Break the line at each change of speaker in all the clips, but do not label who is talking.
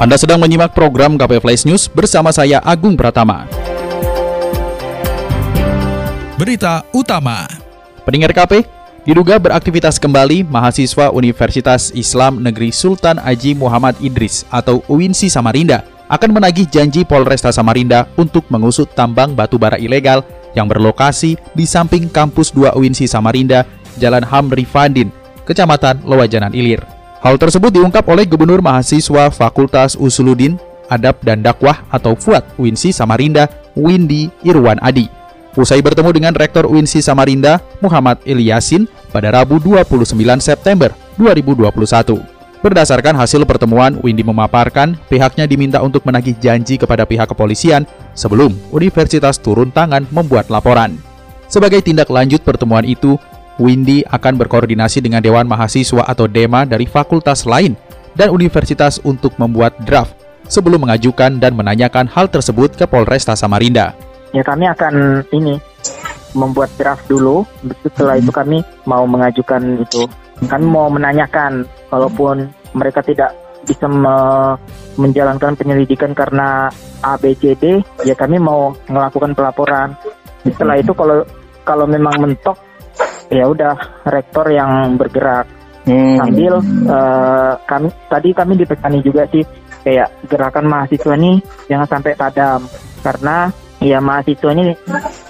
Anda sedang menyimak program KP Flash News bersama saya Agung Pratama.
Berita utama.
Pendengar KP, diduga beraktivitas kembali mahasiswa Universitas Islam Negeri Sultan Haji Muhammad Idris atau UINSI Samarinda akan menagih janji Polresta Samarinda untuk mengusut tambang batu bara ilegal yang berlokasi di samping kampus 2 UINSI Samarinda, Jalan Hamri Fandin, Kecamatan Lewajanan Ilir. Hal tersebut diungkap oleh Gubernur Mahasiswa Fakultas Usuludin, Adab dan Dakwah atau FUAD UINSI Samarinda, Windy Irwan Adi. Usai bertemu dengan Rektor UINSI Samarinda, Muhammad Ilyasin, pada Rabu 29 September 2021. Berdasarkan hasil pertemuan, Windy memaparkan pihaknya diminta untuk menagih janji kepada pihak kepolisian sebelum universitas turun tangan membuat laporan. Sebagai tindak lanjut pertemuan itu, Windy akan berkoordinasi dengan Dewan Mahasiswa atau DEMA dari fakultas lain dan universitas untuk membuat draft sebelum mengajukan dan menanyakan hal tersebut ke Polresta Samarinda.
Ya kami akan ini membuat draft dulu, setelah itu kami mau mengajukan itu. Kami mau menanyakan, kalaupun mereka tidak bisa me menjalankan penyelidikan karena ABCD, ya kami mau melakukan pelaporan. Setelah itu kalau kalau memang mentok ya udah rektor yang bergerak hmm. sambil uh, kami tadi kami dipekani juga sih kayak gerakan mahasiswa ini jangan sampai padam karena ya mahasiswa ini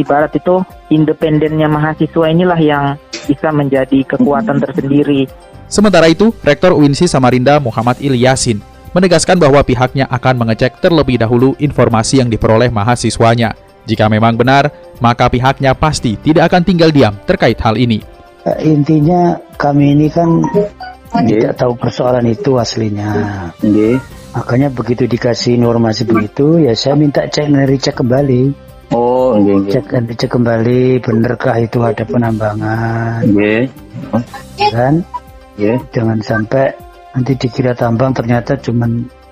ibarat itu independennya mahasiswa inilah yang bisa menjadi kekuatan tersendiri.
Sementara itu, Rektor UINSI Samarinda Muhammad Ilyasin menegaskan bahwa pihaknya akan mengecek terlebih dahulu informasi yang diperoleh mahasiswanya jika memang benar, maka pihaknya pasti tidak akan tinggal diam terkait hal ini.
Eh, intinya kami ini kan tidak tahu persoalan itu aslinya. Okay. Makanya begitu dikasih informasi begitu, ya saya minta cek cek kembali.
Oh, okay,
cek cek kembali, benarkah itu ada penambangan?
Okay.
Kan? Yeah. Jangan sampai nanti dikira tambang ternyata cuma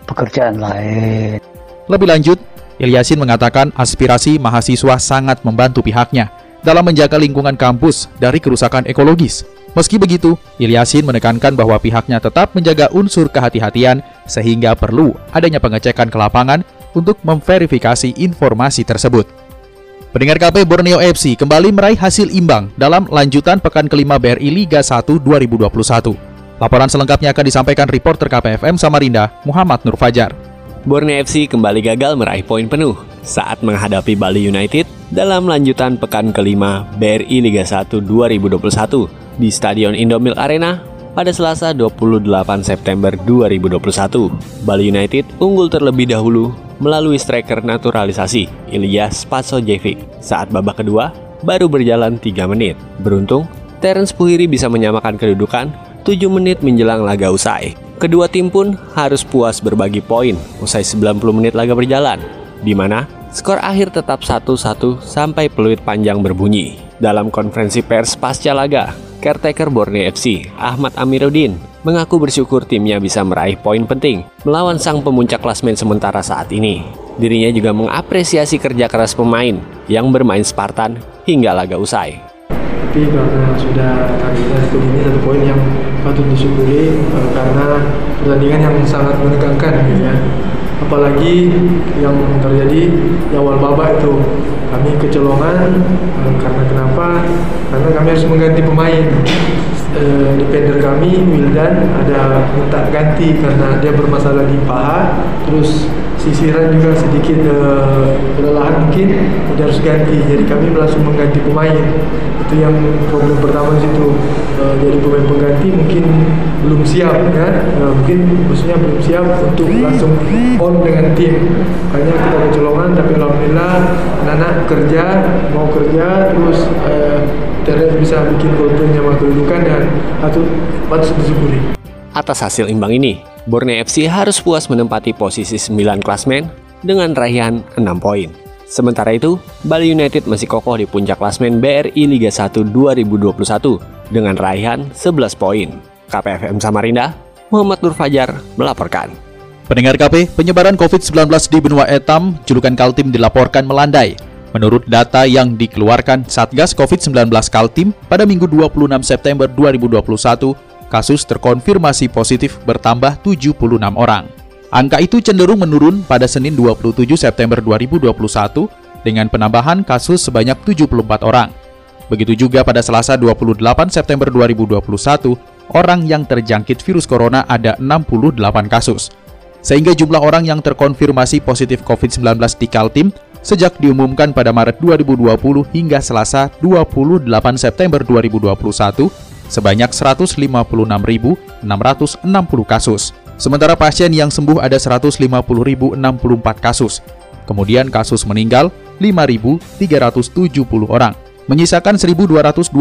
pekerjaan lain.
Lebih lanjut, Ilyasin mengatakan aspirasi mahasiswa sangat membantu pihaknya dalam menjaga lingkungan kampus dari kerusakan ekologis. Meski begitu, Ilyasin menekankan bahwa pihaknya tetap menjaga unsur kehati-hatian sehingga perlu adanya pengecekan ke lapangan untuk memverifikasi informasi tersebut. Pendengar KP Borneo FC kembali meraih hasil imbang dalam lanjutan pekan kelima BRI Liga 1 2021. Laporan selengkapnya akan disampaikan reporter KPFM Samarinda, Muhammad Nur Fajar.
Borneo FC kembali gagal meraih poin penuh saat menghadapi Bali United dalam lanjutan pekan kelima BRI Liga 1 2021 di Stadion Indomil Arena pada Selasa 28 September 2021. Bali United unggul terlebih dahulu melalui striker naturalisasi Ilyas Pasojevic saat babak kedua baru berjalan 3 menit. Beruntung, Terence Puhiri bisa menyamakan kedudukan 7 menit menjelang laga usai. Kedua tim pun harus puas berbagi poin usai 90 menit laga berjalan, di mana skor akhir tetap 1-1 sampai peluit panjang berbunyi. Dalam konferensi pers pasca laga, caretaker Borneo FC, Ahmad Amiruddin, mengaku bersyukur timnya bisa meraih poin penting melawan sang pemuncak klasmen sementara saat ini. Dirinya juga mengapresiasi kerja keras pemain yang bermain Spartan hingga laga usai
tapi karena sudah targetnya satu ini satu poin yang patut disyukuri uh, karena pertandingan yang sangat menegangkan gitu ya. Apalagi yang terjadi di awal babak itu. Kami kecolongan uh, karena kenapa? Karena kami harus mengganti pemain uh, defender kami Wildan ada minta ganti karena dia bermasalah di paha. Terus sisiran juga sedikit uh, kelelahan mungkin dia harus ganti. Jadi kami langsung mengganti pemain. Itu yang problem pertama di situ. Uh, jadi pemain pengganti mungkin belum siap ya. Uh, mungkin maksudnya belum siap untuk langsung on dengan tim. Makanya kita kecolongan tapi alhamdulillah anak-anak kerja mau kerja terus uh, ternyata bisa bikin gol yang kedudukan dan patut patut disyukuri
atas hasil imbang ini Borneo FC harus puas menempati posisi 9 klasmen dengan raihan 6 poin. Sementara itu, Bali United masih kokoh di puncak klasmen BRI Liga 1 2021 dengan raihan 11 poin. KPFM Samarinda, Muhammad Nur Fajar melaporkan.
Pendengar KP, penyebaran COVID-19 di benua Etam, julukan Kaltim dilaporkan melandai. Menurut data yang dikeluarkan Satgas COVID-19 Kaltim pada Minggu 26 September 2021, kasus terkonfirmasi positif bertambah 76 orang. Angka itu cenderung menurun pada Senin 27 September 2021 dengan penambahan kasus sebanyak 74 orang. Begitu juga pada Selasa 28 September 2021, orang yang terjangkit virus corona ada 68 kasus. Sehingga jumlah orang yang terkonfirmasi positif COVID-19 di Kaltim sejak diumumkan pada Maret 2020 hingga Selasa 28 September 2021 sebanyak 156.660 kasus. Sementara pasien yang sembuh ada 150.064 kasus. Kemudian kasus meninggal 5.370 orang, menyisakan 1.226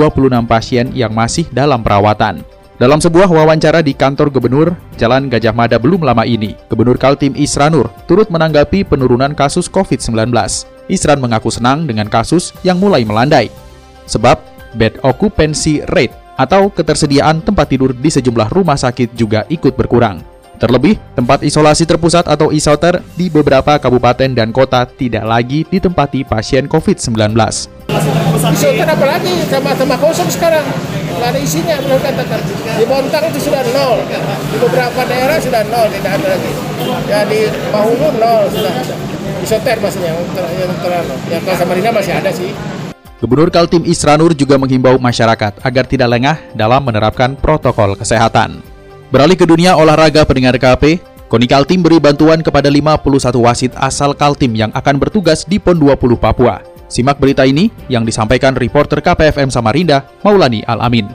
pasien yang masih dalam perawatan. Dalam sebuah wawancara di kantor gubernur Jalan Gajah Mada belum lama ini, Gubernur Kaltim Isranur turut menanggapi penurunan kasus COVID-19. Isran mengaku senang dengan kasus yang mulai melandai. Sebab bed occupancy rate atau ketersediaan tempat tidur di sejumlah rumah sakit juga ikut berkurang. Terlebih, tempat isolasi terpusat atau isoter di beberapa kabupaten dan kota tidak lagi ditempati pasien COVID-19.
Isoter apalagi sama-sama kosong sekarang, nggak ada isinya belum katakan. Di Bontang itu sudah nol, di beberapa daerah sudah nol, tidak ada lagi. Ya di Mahulu nol sudah. Isoter maksudnya, yang yang terlalu. Yang ke Samarinda masih ada sih.
Gubernur Kaltim Isranur juga menghimbau masyarakat agar tidak lengah dalam menerapkan protokol kesehatan. Beralih ke dunia olahraga pendengar KP, KONI Kaltim beri bantuan kepada 51 wasit asal Kaltim yang akan bertugas di PON 20 Papua. Simak berita ini yang disampaikan reporter KPFM Samarinda, Maulani Al-Amin.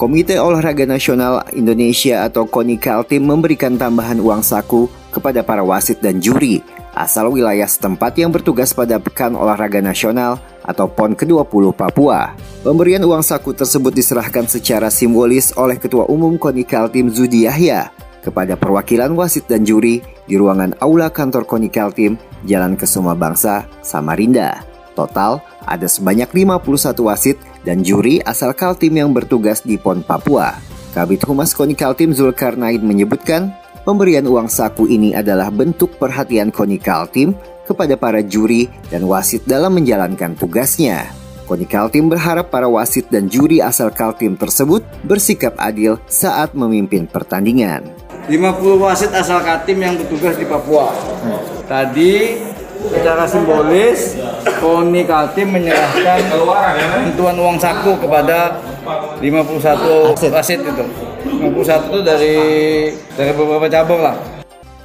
Komite Olahraga Nasional Indonesia atau KONI Kaltim memberikan tambahan uang saku kepada para wasit dan juri asal wilayah setempat yang bertugas pada Pekan Olahraga Nasional atau PON ke-20 Papua. Pemberian uang saku tersebut diserahkan secara simbolis oleh Ketua Umum KONI Kaltim Zudi Yahya kepada perwakilan wasit dan juri di ruangan aula kantor KONI Kaltim, Jalan Kesuma Bangsa, Samarinda. Total, ada sebanyak 51 wasit dan juri asal Kaltim yang bertugas di PON Papua. Kabit Humas KONI Kaltim Zulkarnain menyebutkan, Pemberian uang saku ini adalah bentuk perhatian Koni Kaltim kepada para juri dan wasit dalam menjalankan tugasnya. Koni Kaltim berharap para wasit dan juri asal Kaltim tersebut bersikap adil saat memimpin pertandingan.
50 wasit asal Kaltim yang bertugas di Papua. Tadi secara simbolis Koni Kaltim menyerahkan bantuan uang saku kepada 51 wasit itu. 51 itu dari dari beberapa cabang lah.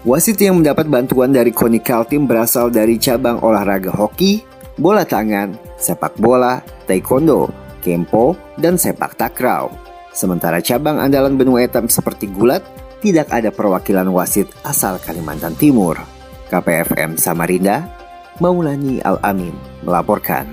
Wasit yang mendapat bantuan dari Koni Kaltim berasal dari cabang olahraga hoki, bola tangan, sepak bola, taekwondo, kempo, dan sepak takraw. Sementara cabang andalan benua etam seperti gulat, tidak ada perwakilan wasit asal Kalimantan Timur. KPFM Samarinda, Maulani Al-Amin melaporkan.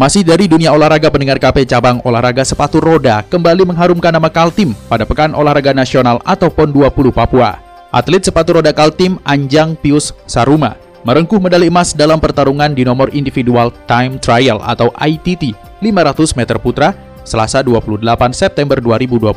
Masih dari dunia olahraga pendengar KP cabang olahraga sepatu roda kembali mengharumkan nama Kaltim pada Pekan Olahraga Nasional atau PON 20 Papua. Atlet sepatu roda Kaltim Anjang Pius Saruma merengkuh medali emas dalam pertarungan di nomor individual time trial atau ITT 500 meter putra Selasa 28 September 2021.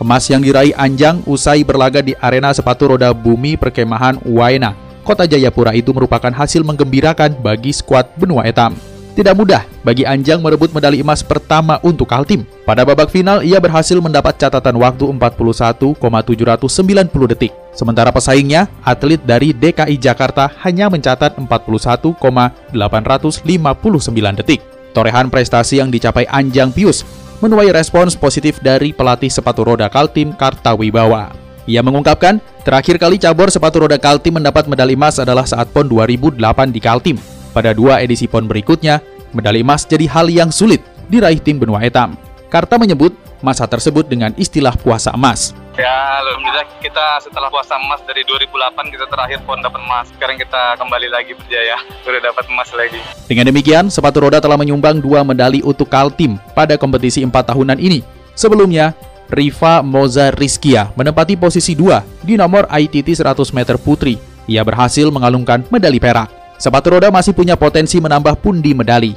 Emas yang diraih Anjang usai berlaga di arena sepatu roda bumi perkemahan Waena, Kota Jayapura itu merupakan hasil menggembirakan bagi skuad benua etam. Tidak mudah bagi Anjang merebut medali emas pertama untuk Kaltim. Pada babak final, ia berhasil mendapat catatan waktu 41,790 detik. Sementara pesaingnya, atlet dari DKI Jakarta hanya mencatat 41,859 detik. Torehan prestasi yang dicapai Anjang Pius menuai respons positif dari pelatih sepatu roda Kaltim Kartawibawa. Ia mengungkapkan, terakhir kali cabur sepatu roda Kaltim mendapat medali emas adalah saat PON 2008 di Kaltim. Pada dua edisi PON berikutnya, medali emas jadi hal yang sulit diraih tim benua etam. Karta menyebut masa tersebut dengan istilah puasa emas.
Ya, alhamdulillah kita setelah puasa emas dari 2008 kita terakhir pon dapat emas. Sekarang kita kembali lagi berjaya, sudah dapat emas lagi.
Dengan demikian, sepatu roda telah menyumbang dua medali untuk Kaltim pada kompetisi empat tahunan ini. Sebelumnya, Riva Moza Rizkia menempati posisi 2 di nomor ITT 100 meter putri. Ia berhasil mengalungkan medali perak. Sepatu roda masih punya potensi menambah pundi medali.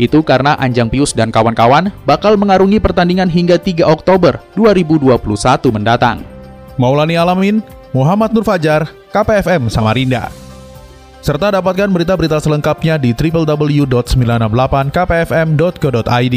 Itu karena Anjang Pius dan kawan-kawan bakal mengarungi pertandingan hingga 3 Oktober 2021 mendatang.
Maulani Alamin, Muhammad Nur Fajar, KPFM Samarinda. Serta dapatkan berita-berita selengkapnya di www.968kpfm.co.id.